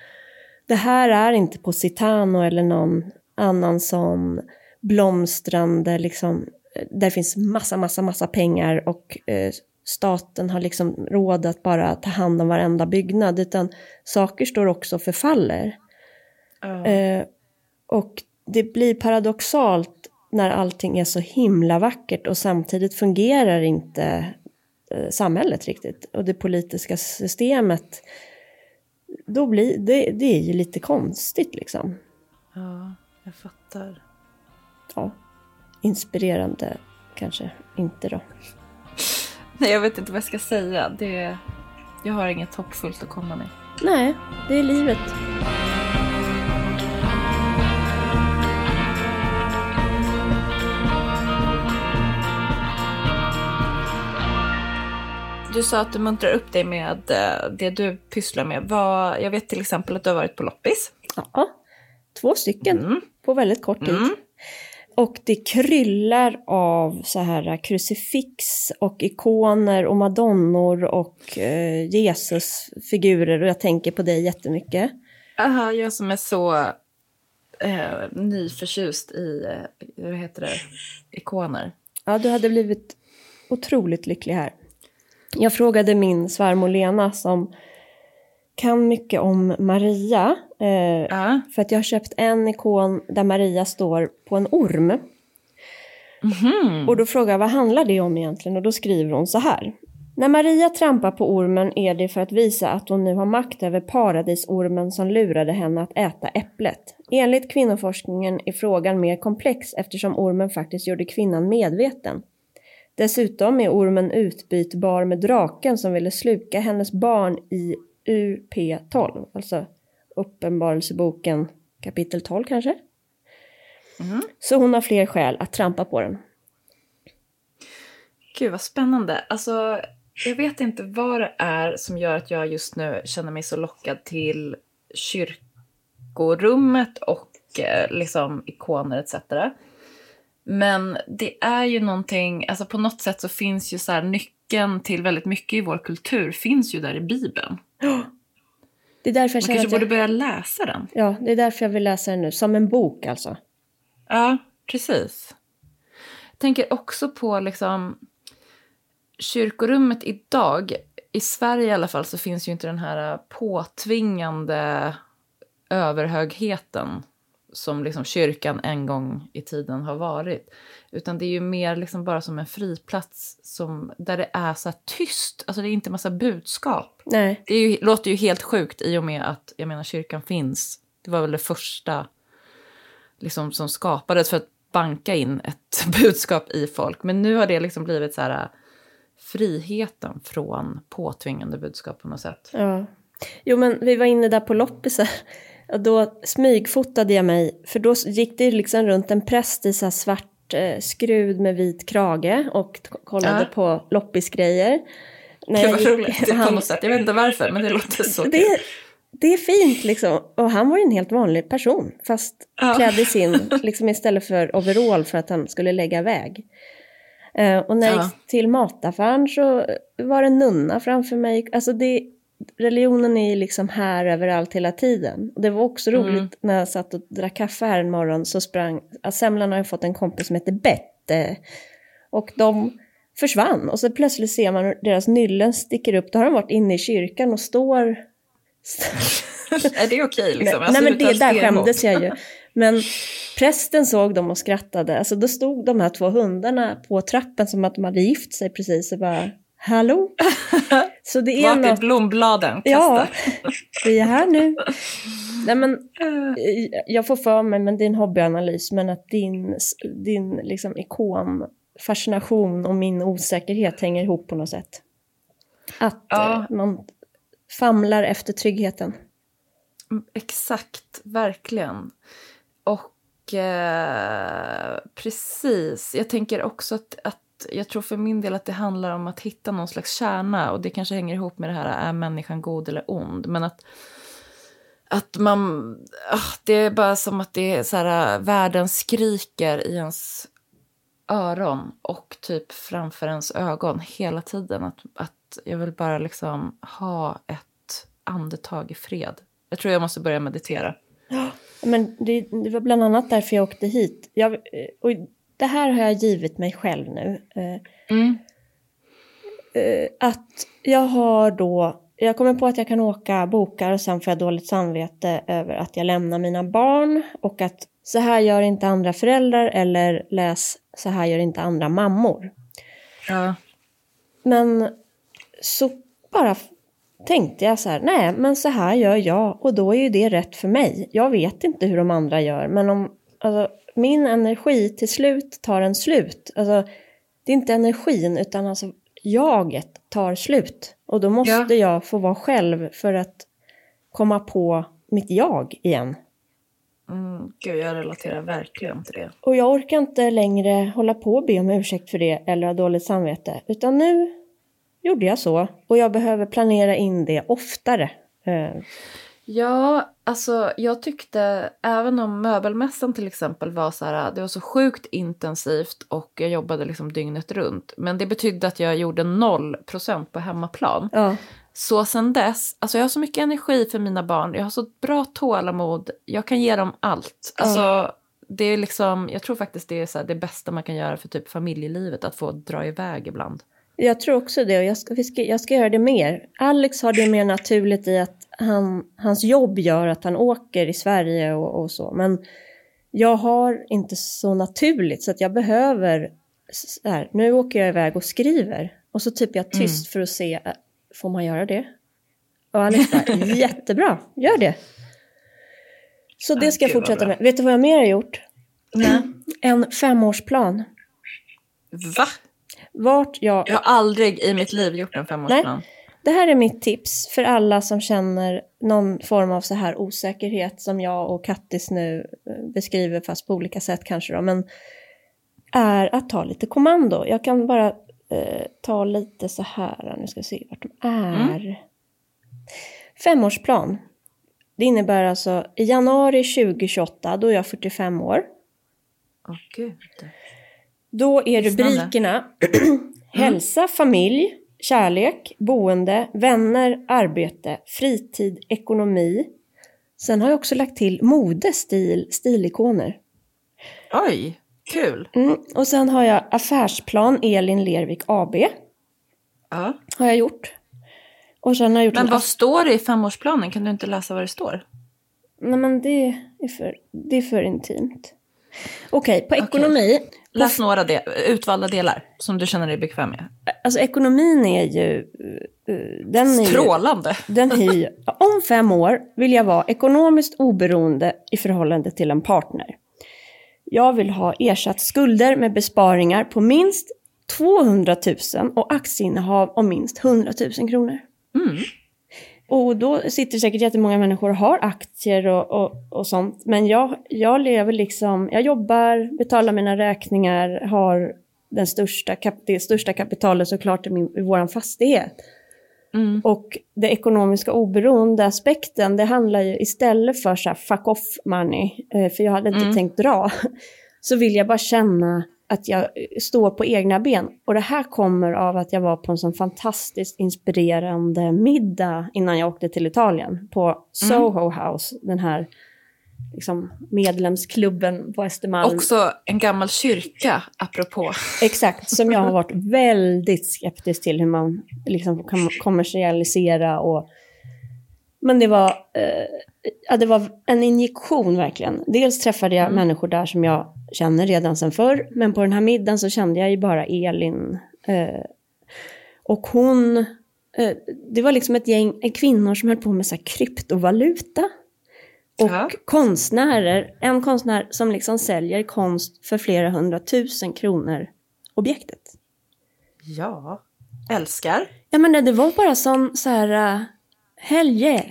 det här är inte Positano eller någon annan sån blomstrande, liksom, där finns massa, massa, massa pengar och eh, staten har liksom råd att bara ta hand om varenda byggnad, utan saker står också och förfaller. Uh. Eh, och det blir paradoxalt när allting är så himla vackert och samtidigt fungerar inte eh, samhället riktigt. Och det politiska systemet, då blir det, det är ju lite konstigt liksom. Ja. Jag fattar. Ja. Inspirerande kanske inte då. Nej, jag vet inte vad jag ska säga. Det, jag har inget hoppfullt att komma med. Nej, det är livet. Du sa att du muntrar upp dig med eh, det du pysslar med. jag vet till exempel att du har varit på loppis. Ja, två stycken. Mm på väldigt kort tid. Mm. Och det kryllar av så här krucifix och ikoner och madonnor och eh, Jesusfigurer och jag tänker på dig jättemycket. Aha, jag som är så eh, nyförtjust i, eh, vad heter det, ikoner. Ja, du hade blivit otroligt lycklig här. Jag frågade min svärmor Lena som kan mycket om Maria. Eh, uh. För att jag har köpt en ikon där Maria står på en orm. Mm -hmm. Och då frågar jag vad handlar det om egentligen? Och då skriver hon så här. När Maria trampar på ormen är det för att visa att hon nu har makt över paradisormen som lurade henne att äta äpplet. Enligt kvinnoforskningen är frågan mer komplex eftersom ormen faktiskt gjorde kvinnan medveten. Dessutom är ormen utbytbar med draken som ville sluka hennes barn i UP12, alltså Uppenbarelseboken kapitel 12 kanske. Mm. Så hon har fler skäl att trampa på den. Gud vad spännande. Alltså, jag vet inte vad det är som gör att jag just nu känner mig så lockad till kyrkorummet och eh, liksom ikoner etc. Men det är ju någonting, alltså på något sätt så finns ju så här nyckeln till väldigt mycket i vår kultur finns ju där i Bibeln. Det är därför jag Man kanske att borde jag, börja läsa den. ja, det är därför jag vill läsa den nu, som en bok alltså. Ja, precis. Jag tänker också på liksom kyrkorummet idag. I Sverige i alla fall så finns ju inte den här påtvingande överhögheten som liksom kyrkan en gång i tiden har varit. Utan det är ju mer liksom bara som en friplats som, där det är så tyst. Alltså det är inte massa budskap. Nej, Det ju, låter ju helt sjukt i och med att jag menar, kyrkan finns. Det var väl det första liksom, som skapades för att banka in ett budskap i folk. Men nu har det liksom blivit så här friheten från påtvingande budskap på något sätt. ja. Jo men vi var inne där på loppisar. Och då smygfotade jag mig, för då gick det liksom runt en präst i så svart eh, skrud med vit krage och kollade Ja. på loppisgrejer. När Det var gick- roligt det på han- något sätt. Jag vet inte varför, men det låter så kul. det, det är fint liksom. Och han var ju en helt vanlig person. Fast Ja. klädd i sin, liksom istället för overall för att han skulle lägga väg. Eh, och när jag Ja. gick till mataffären så var det en nunna framför mig. Alltså det, religionen är liksom här överallt hela tiden. Och det var också roligt Mm. när jag satt och drack kaffe här en morgon så sprang, Semlan har ju fått en kompis som heter Bette. Och de försvann och så plötsligt ser man deras nyllen sticker upp. Då har de varit inne i kyrkan och står Är det okej liksom? Nej, nej men det, där skämdes jag ju. Men prästen såg dem och skrattade. Alltså då stod de här två hundarna på trappen som att de hade gift sig precis och bara Hallå? Så det är Vart är något... blombladen? Ja, Kasta. vi är här nu. Nej men jag får för mig, men det är en hobbyanalys, men att din, din liksom ikon, fascination och min osäkerhet hänger ihop på något sätt. Att Ja. eh, man famlar efter tryggheten. Mm, Exakt, verkligen. Och eh, precis, jag tänker också att, att jag tror för min del att det handlar om att hitta någon slags kärna och det kanske hänger ihop med det här, är människan god eller ond? Men att, att man, ah, det är bara som att det är så här, äh, världen skriker i ens öron och typ framför ens ögon hela tiden. Att, att jag vill bara liksom ha ett andetag i fred. Jag tror jag måste börja meditera. Men det, det var bland annat därför jag åkte hit. Jag, eh, och det här har jag givit mig själv nu. Eh, Mm. eh, att jag har då, jag kommer på att jag kan åka bokar och sen får jag dåligt samvete över att jag lämnar mina barn och att så här gör inte andra föräldrar eller läs så här gör inte andra mammor. Ja. Men så bara tänkte jag så här, nej men så här gör jag och då är ju det rätt för mig. Jag vet inte hur de andra gör men om alltså, min energi till slut tar en slut. Alltså, det är inte energin utan alltså jaget tar slut. Och då måste Ja. jag få vara själv för att komma på mitt jag igen. Mm, gud, jag relaterar verkligen till det. Och jag orkar inte längre hålla på och be om ursäkt för det eller ha dåligt samvete. Utan nu gjorde jag så. Och jag behöver planera in det oftare. Ja, alltså jag tyckte, även om möbelmässan till exempel var så här, det var så sjukt intensivt och jag jobbade liksom dygnet runt. Men det betydde att jag gjorde noll procent på hemmaplan. ja. Så sen dess, alltså jag har så mycket energi för mina barn, jag har så bra tålamod, jag kan ge dem allt. Alltså, det är liksom, jag tror faktiskt det är så här, det bästa man kan göra för typ familjelivet, att få dra iväg ibland. Jag tror också det och jag ska, ska, jag ska göra det mer. Alex har det mer naturligt i att han, hans jobb gör att han åker i Sverige och, och så. Men jag har inte så naturligt så att jag behöver, här, nu åker jag iväg och skriver. Och så typ jag tyst för att se, får man göra det? Och Alex bara, jättebra, gör det. Så det ska jag fortsätta med. Vet du vad jag mer har gjort? Nej. En femårsplan. Va? Vart jag... Jag har aldrig i mitt liv gjort en femårsplan. Det här är mitt tips för alla som känner någon form av så här osäkerhet som jag och Kattis nu eh, beskriver, fast på olika sätt kanske då, men är att ta lite kommando. Jag kan bara eh, ta lite så här, nu ska vi se vart de är. Femårsplan. Det innebär alltså i januari 2028, då är jag 45 år. Åh gud. Då är rubrikerna hälsa, familj, kärlek, boende, vänner, arbete, fritid, ekonomi. Sen har jag också lagt till mode, stil, stilikoner. Oj, kul. Mm. Och sen har jag affärsplan Elin Lervik AB. Ja. Har jag gjort. Och sen har jag gjort Men en vad står det i femårsplanen? Kan du inte läsa vad det står? Nej men det är för, det är för intimt. Okej, på ekonomi. Läs några de- utvalda delar som du känner dig bekväm med. Alltså ekonomin är ju... eh, den är ju, Strålande. den är ju, om fem år vill jag vara ekonomiskt oberoende i förhållande till en partner. Jag vill ha ersatt skulder med besparingar på minst 200 000 och aktieinnehav om minst 100 000 kronor. Mm. Och då sitter säkert jättemånga människor och har aktier och, och, och sånt. Men jag, jag lever liksom, jag jobbar, betalar mina räkningar, har den största, det största kapitalet såklart i, min, i vår fastighet. Mm. Och det ekonomiska oberoende aspekten, det handlar ju istället för så här fuck off money, eh, för jag hade inte Mm. tänkt dra, så vill jag bara känna att jag eh, står på egna ben. Och det här kommer av att jag var på en sån fantastiskt inspirerande middag innan jag åkte till Italien på Soho House, den här liksom, medlemsklubben på Östermalm. Också en gammal kyrka, apropå. Exakt, som jag har varit väldigt skeptisk till hur man liksom kan kommersialisera och... Men det var, eh, ja, det var en injektion verkligen. Dels träffade jag människor där som jag känner redan sedan förr, men på den här middagen så kände jag ju bara Elin. Eh, och hon, eh, det var liksom ett gäng eh, kvinnor som höll på med så här kryptovaluta. Och Ja. konstnärer, en konstnär som liksom säljer konst för flera hundratusen kronor objektet. Ja. Älskar. Ja men det var bara sån så här, uh, hell yeah.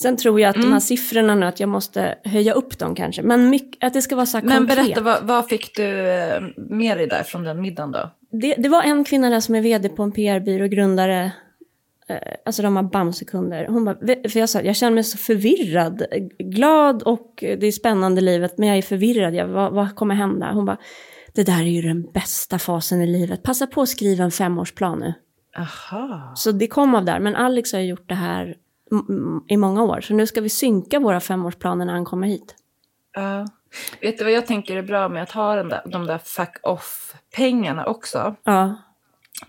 Sen tror jag att Mm. de här siffrorna nu, att jag måste höja upp dem kanske. Men mycket, att det ska vara så här Men konkret. berätta, vad, vad fick du eh, med dig där från den middagen då? Det, det var en kvinna där som är vd på en PR-byrå, grundare, eh, alltså de har bamsekunder. Hon bara, "Ve- för jag sa, jag känner mig så förvirrad, glad och eh, det är spännande livet, men jag är förvirrad, jag, vad, vad kommer hända? Hon bara, det där är ju den bästa fasen i livet, passa på att skriva en femårsplan nu. Aha. Så det kom av där, men Alex har gjort det här mm, mm, i många år, så nu ska vi synka våra femårsplaner när han kommer hit. Ja. Vet du vad jag tänker är bra med att ha den där, de där fuck off-pengarna också? Ja,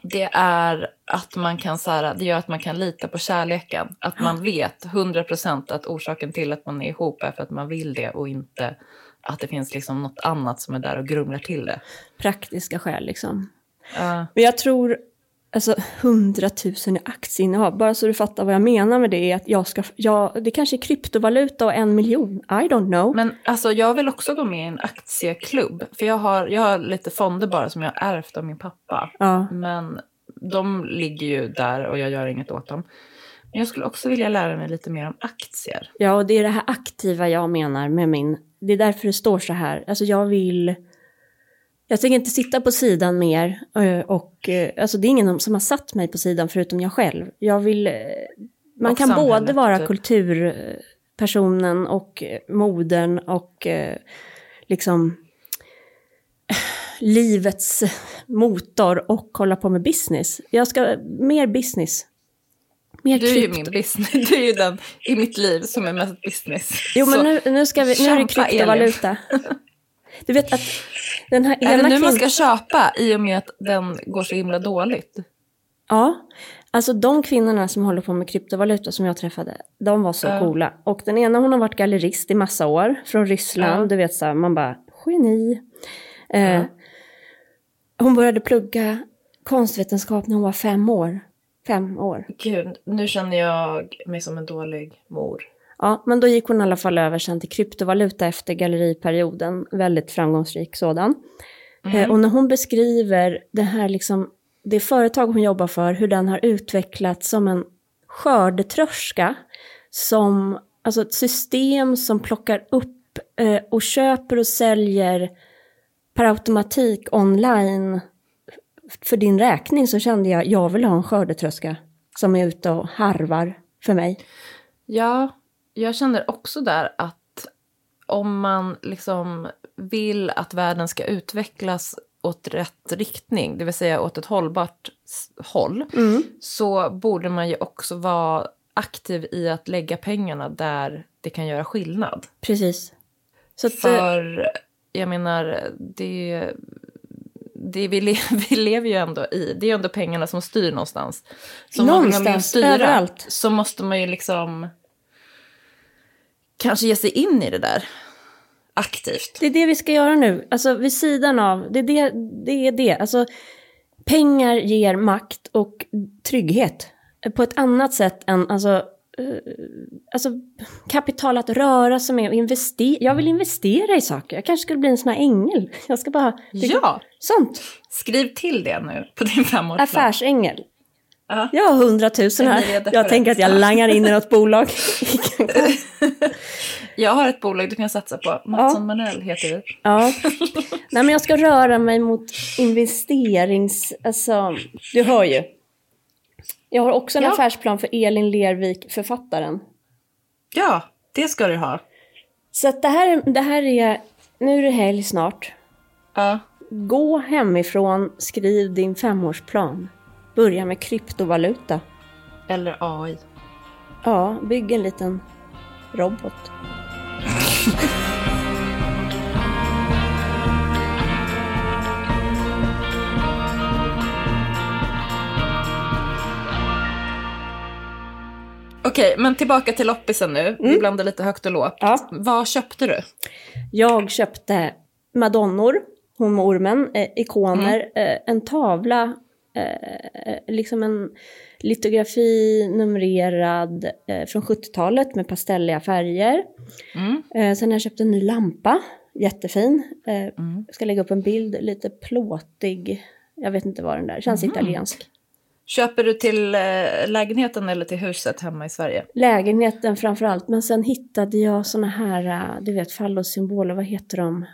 Det är att man kan så här, det gör att man kan lita på kärleken. Att man vet 100% att orsaken till att man är ihop är för att man vill det och inte att det finns liksom något annat som är där och grumlar till det. praktiska skäl liksom. Ja. Men jag tror, alltså 100 000 i aktieinnehav, bara så du fattar vad jag menar med det, är att jag ska, jag, det kanske är kryptovaluta och en miljon, I don't know. Men alltså jag vill också gå med i en aktieklubb. För jag har, jag har lite fonder bara som jag har ärvt av min pappa. Ja, Men de ligger ju där och jag gör inget åt dem. Men jag skulle också vilja lära mig lite mer om aktier. ja, och det är det här aktiva jag menar med min, det är därför det står så här, alltså jag vill, jag tänker inte sitta på sidan mer eh, och, eh, alltså det är ingen som har satt mig på sidan förutom jag själv. Jag vill, eh, man Och kan både vara typ. kulturpersonen och modern och liksom livets motor och hålla på med business. Jag ska, mer business. Mer Du är ju min business. Du är ju den i mitt liv som är mest business. Jo, men nu, nu, ska vi, nu är det kryptovaluta. Du vet att den här Är det ena nu man ska köpa i och med att den går så himla dåligt? Ja, alltså de kvinnorna som håller på med kryptovaluta som jag träffade, de var så Ja. coola. Och den ena hon har varit gallerist i massa år, från Ryssland, Ja. du vet så här, man bara, geni. Eh, Ja. Hon började plugga konstvetenskap när hon var fem år. Fem år. Gud, nu känner jag mig som en dålig mor. Ja, men då gick hon i alla fall över sen till kryptovaluta efter galleriperioden, väldigt framgångsrik sådan. Mm. Eh, och när hon beskriver det här liksom det företag hon jobbar för, hur den har utvecklats som en skördetröska. Som, alltså ett system som plockar upp eh, och köper och säljer per automatik online för din räkning så kände jag, jag vill ha en skördetröska som är ute och harvar för mig. Ja, jag känner också där att om man liksom vill att världen ska utvecklas åt rätt riktning, det vill säga åt ett hållbart håll, så borde man ju också vara aktiv i att lägga pengarna där det kan göra skillnad. Precis. Så att, eh, För jag menar, det, det vi, le, vi lever ju ändå i, det är ju ändå pengarna som styr någonstans. Så om man Någonstans, överallt. så måste man ju liksom kanske ge sig in i det där aktivt. Det är det vi ska göra nu, alltså vid sidan av, det är det, det, är det. Alltså, pengar ger makt och trygghet på ett annat sätt än alltså, eh, alltså kapital att röra sig med och investera. Jag vill investera i saker, jag kanske skulle bli en sån här ängel. Jag ska bara... Ja, Sånt, skriv till det nu på din femårsplan. affärsängel. Ja. Jag har hundratusen här. Jag tänker att jag langar in i något bolag. Jag har ett bolag du kan satsa på. Mattsson Manuel heter vi. Ja. Nej, men jag ska röra mig mot investerings... Alltså, du hör ju. Jag har också en Ja. affärsplan för Elin Lervik, författaren. Ja, det ska du ha. Så att det, här, det här är... Nu är det helg snart. Ja. Gå hemifrån, skriv din femårsplan. Börja med kryptovaluta. Eller AI. Ja, bygg en liten robot. Okej, men tillbaka till loppisen nu. Vi blandar lite högt och lågt. Ja. Vad köpte du? Jag köpte madonnor, hon med ormen, eh, ikoner, eh, en tavla, eh, liksom en litografi numrerad eh, från 70-talet med pastelliga färger. Mm. Eh, sen har jag köpt en ny lampa, jättefin. Eh, Mm. Jag ska lägga upp en bild, lite plåtig. Jag vet inte vad den där, känns italiensk. Köper du till eh, lägenheten eller till huset hemma i Sverige? Lägenheten framför allt, men sen hittade jag såna här, eh, du vet fallossymboler, vad heter de?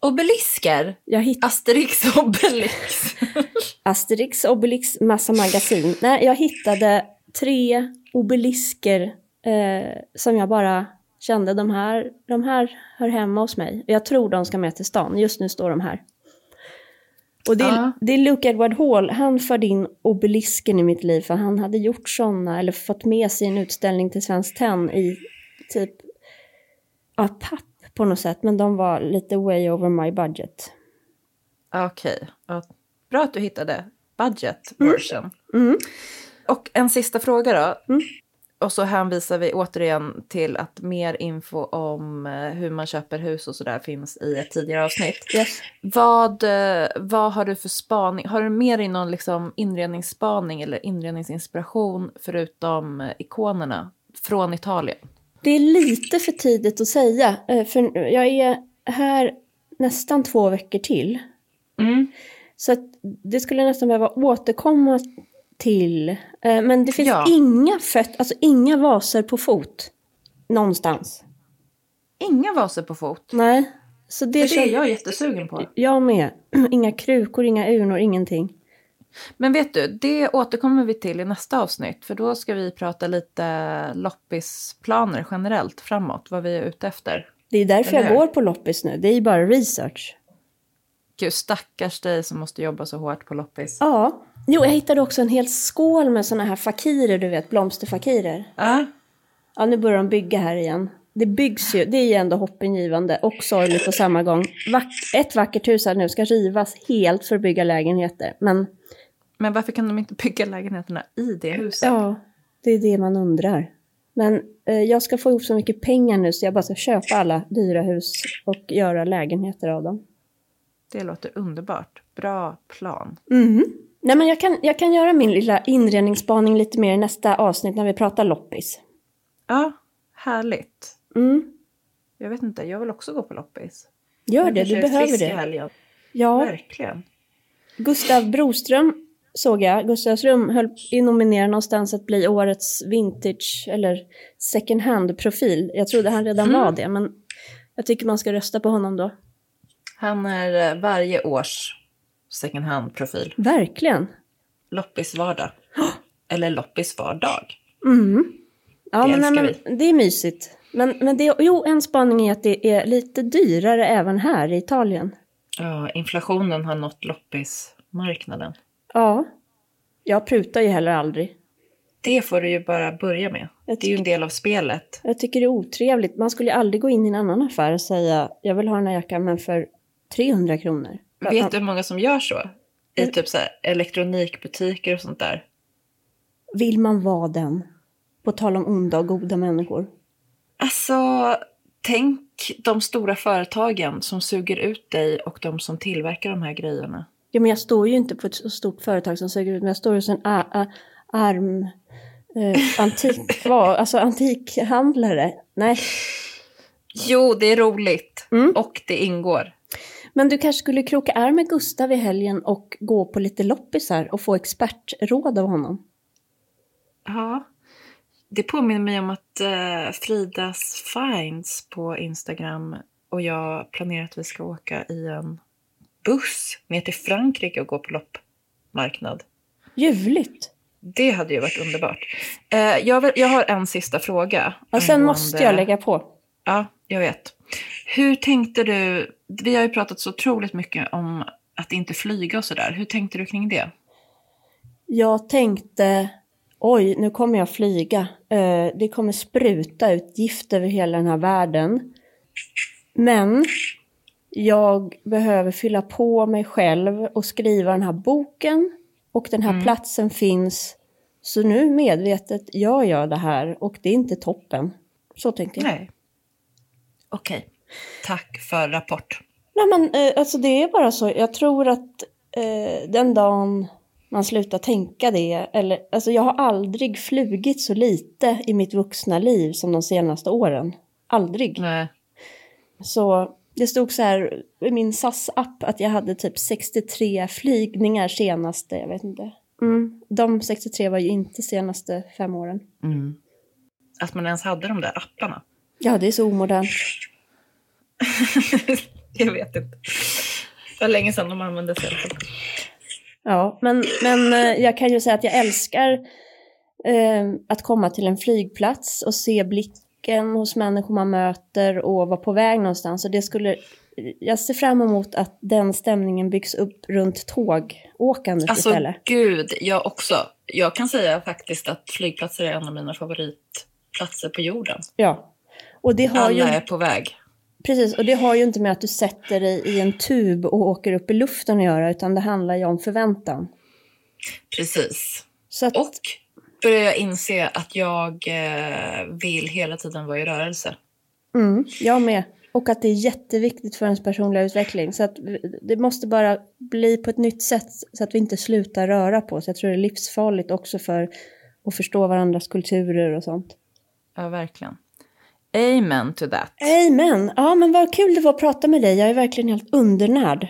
Obelisker? Jag hittade Asterix Obelix. Asterix, Obelix, massa magasin. Nej, jag hittade tre obelisker eh, som jag bara kände, de här, de här hör hemma hos mig. Jag tror de ska med till stan, just nu står de här. Och det, är- Ja. det är Luke Edward Hall, han förde in obelisken i mitt liv för han hade gjort sådana, eller fått med sig en utställning till Svenskt Tenn i typ, ja, papp på något sätt, men de var lite way over my budget. Okej, ja, bra att du hittade budget version. Mm. Och en sista fråga då. Mm. Och så hänvisar vi återigen till att mer info om eh, hur man köper hus och sådär finns i ett tidigare avsnitt. Yes. Vad, eh, vad har du för spaning? Har du med dig någon liksom inredningsspaning eller inredningsinspiration förutom eh, ikonerna från Italien? Det är lite för tidigt att säga, eh, för jag är här nästan två veckor till. Så att det skulle nästan behöva återkomma till. Eh, Men det finns Ja. inga föt, alltså inga vaser på fot. Någonstans. Inga vaser på fot. Nej. Så det, Det är jag jättesugen på. jag med. Inga krukor, inga urnor, ingenting. Men vet du, det återkommer vi till i nästa avsnitt. För då ska vi prata lite loppisplaner generellt framåt. Vad vi är ute efter. Det är därför jag går på loppis nu. Det är ju bara research. Gud, stackars dig som måste jobba så hårt på loppis. Ja. Jo, jag hittade också en hel skål med såna här fakirer, du vet, blomsterfakirer. Ja. Ja, nu börjar de bygga här igen. Det byggs ju, det är ju ändå hoppingivande och sorgligt på samma gång. Ett vackert hus här nu ska rivas helt för att bygga lägenheter. Men Men varför kan de inte bygga lägenheterna i det huset? ja, det är det man undrar. Men eh, jag ska få ihop så mycket pengar nu så jag bara ska köpa alla dyra hus och göra lägenheter av dem. Det låter underbart. Bra plan. Mhm. Nej, men jag kan, jag kan göra min lilla inredningsspaning lite mer i nästa avsnitt när vi pratar loppis. Ja, härligt. Mm. Jag vet inte, jag vill också gå på loppis. Gör det, du behöver det. helgen. Ja, Verkligen. Gustav Broström såg jag. Gustavsrum höll i nominera någonstans att bli årets vintage eller second hand-profil. Jag trodde han redan Mm. var det, men jag tycker man ska rösta på honom då. Han är eh, varje års second hand-profil. Verkligen. Loppisvardag. Eller loppisvardag. Mm. Ja, Det men, nej, men det är mysigt. Men, men det, jo, en spaning är att det är lite dyrare även här i Italien. Ja, inflationen har nått loppismarknaden. Ja, jag prutar ju heller aldrig. Det får du ju bara börja med. Jag Det är ju en del av spelet. Jag tycker det är otrevligt. Man skulle ju aldrig gå in i en annan affär och säga jag vill ha den här jackan men för 300 kronor. Vet du hur många som gör så? I typ så elektronikbutiker och sånt där. Vill man vara den? På tal om onda och goda människor. Alltså, tänk de stora företagen som suger ut dig och de som tillverkar de här grejerna. Ja, men jag står ju inte på ett så stort företag som suger ut, men jag står hos en arm eh, antik, vad, alltså antikhandlare. Nej, Jo, det är roligt. Mm. Och det ingår. men du kanske skulle kroka arm med Gustav i helgen och gå på lite loppisar och få expertråd av honom. Ja. Det påminner mig om att eh, Fridas Finds på Instagram och jag planerar att vi ska åka i en buss ner till Frankrike och gå på loppmarknad. Ljuvligt. Det hade ju varit underbart. Eh, jag, vill, jag har en sista fråga. Och sen angående- måste jag lägga på. Ja, jag vet. Hur tänkte du? Vi har ju pratat så otroligt mycket om att inte flyga och sådär. Hur tänkte du kring det? Jag tänkte, oj, nu kommer jag flyga. Eh, det kommer spruta ut gift över hela den här världen. Men jag behöver fylla på mig själv och skriva den här boken. Och den här platsen finns. Så nu medvetet gör jag det här och det är inte toppen. Så tänkte jag. Nej. Okej. Tack för rapport. Nej men eh, alltså det är bara så. Jag tror att eh, den dagen man slutar tänka det. Eller, alltså jag har aldrig flugit så lite i mitt vuxna liv som de senaste åren. Aldrig. Nej. Så det stod så här i min SAS-app att jag hade typ 63 flygningar senaste, jag vet inte. Mm, de 63 var ju inte senaste fem åren. Mm. Att man ens hade de där apparna. Ja, det är så omodernt. jag vet inte. Det var länge sedan de använde sig. Ja, men, men eh, jag kan ju säga att jag älskar eh, att komma till en flygplats och se blicken hos människor man möter och vara på väg någonstans. Och det skulle, jag ser fram emot att den stämningen byggs upp runt tågåkandet Alltså istället. gud, jag också. Jag kan säga faktiskt att flygplatser är en av mina favoritplatser på jorden. Ja. Och det har ju, Alla är på väg. precis, och det har ju inte med att du sätter dig i en tub och åker upp i luften att göra, utan det handlar ju om förväntan. Precis. Att, Och börjar jag inse att jag eh, vill hela tiden vara i rörelse. Mm, jag med. Och att det är jätteviktigt för ens personliga utveckling. Så att det måste bara bli på ett nytt sätt så att vi inte slutar röra på oss. Jag tror det är livsfarligt också för att förstå varandras kulturer och sånt. Ja, verkligen. Amen to that. Amen! Ja, men vad kul det var att prata med dig. Jag är verkligen helt undernärd.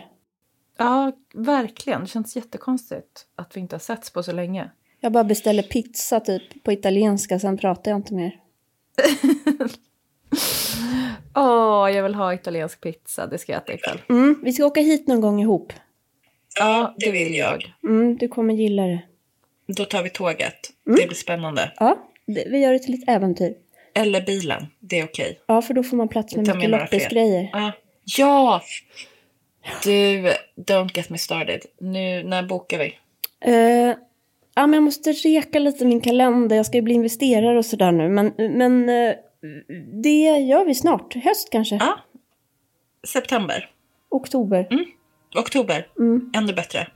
Ja, verkligen. Det känns jättekonstigt att vi inte har setts på så länge. Jag bara beställer pizza typ på italienska, sen pratar jag inte mer. Åh, jag vill ha italiensk pizza. Det ska jag äta ikväll. Mm, vi ska åka hit någon gång ihop. Ja, det vill jag. Mm, du kommer gilla det. Då tar vi tåget. Det blir spännande. Ja, det, vi gör det till ett äventyr. Eller bilen. Det är okej. Ja, för då får man plats med mycket loppisgrejer. Ja. ja! Du, don't get me started. Nu, när bokar vi? Eh, ja, men jag måste reka lite min kalender. Jag ska ju bli investerare och sådär nu. Men, men eh, det gör vi snart. Höst kanske. Ja. September. Oktober. Oktober. Mm. Ännu bättre.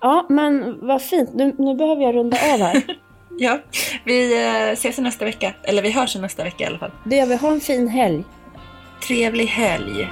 Ja, men vad fint. Nu, nu behöver jag runda av här. Ja, vi eh, ses nästa vecka. Eller vi hörs nästa vecka i alla fall. Det gör vi. Ha en fin helg. Trevlig helg.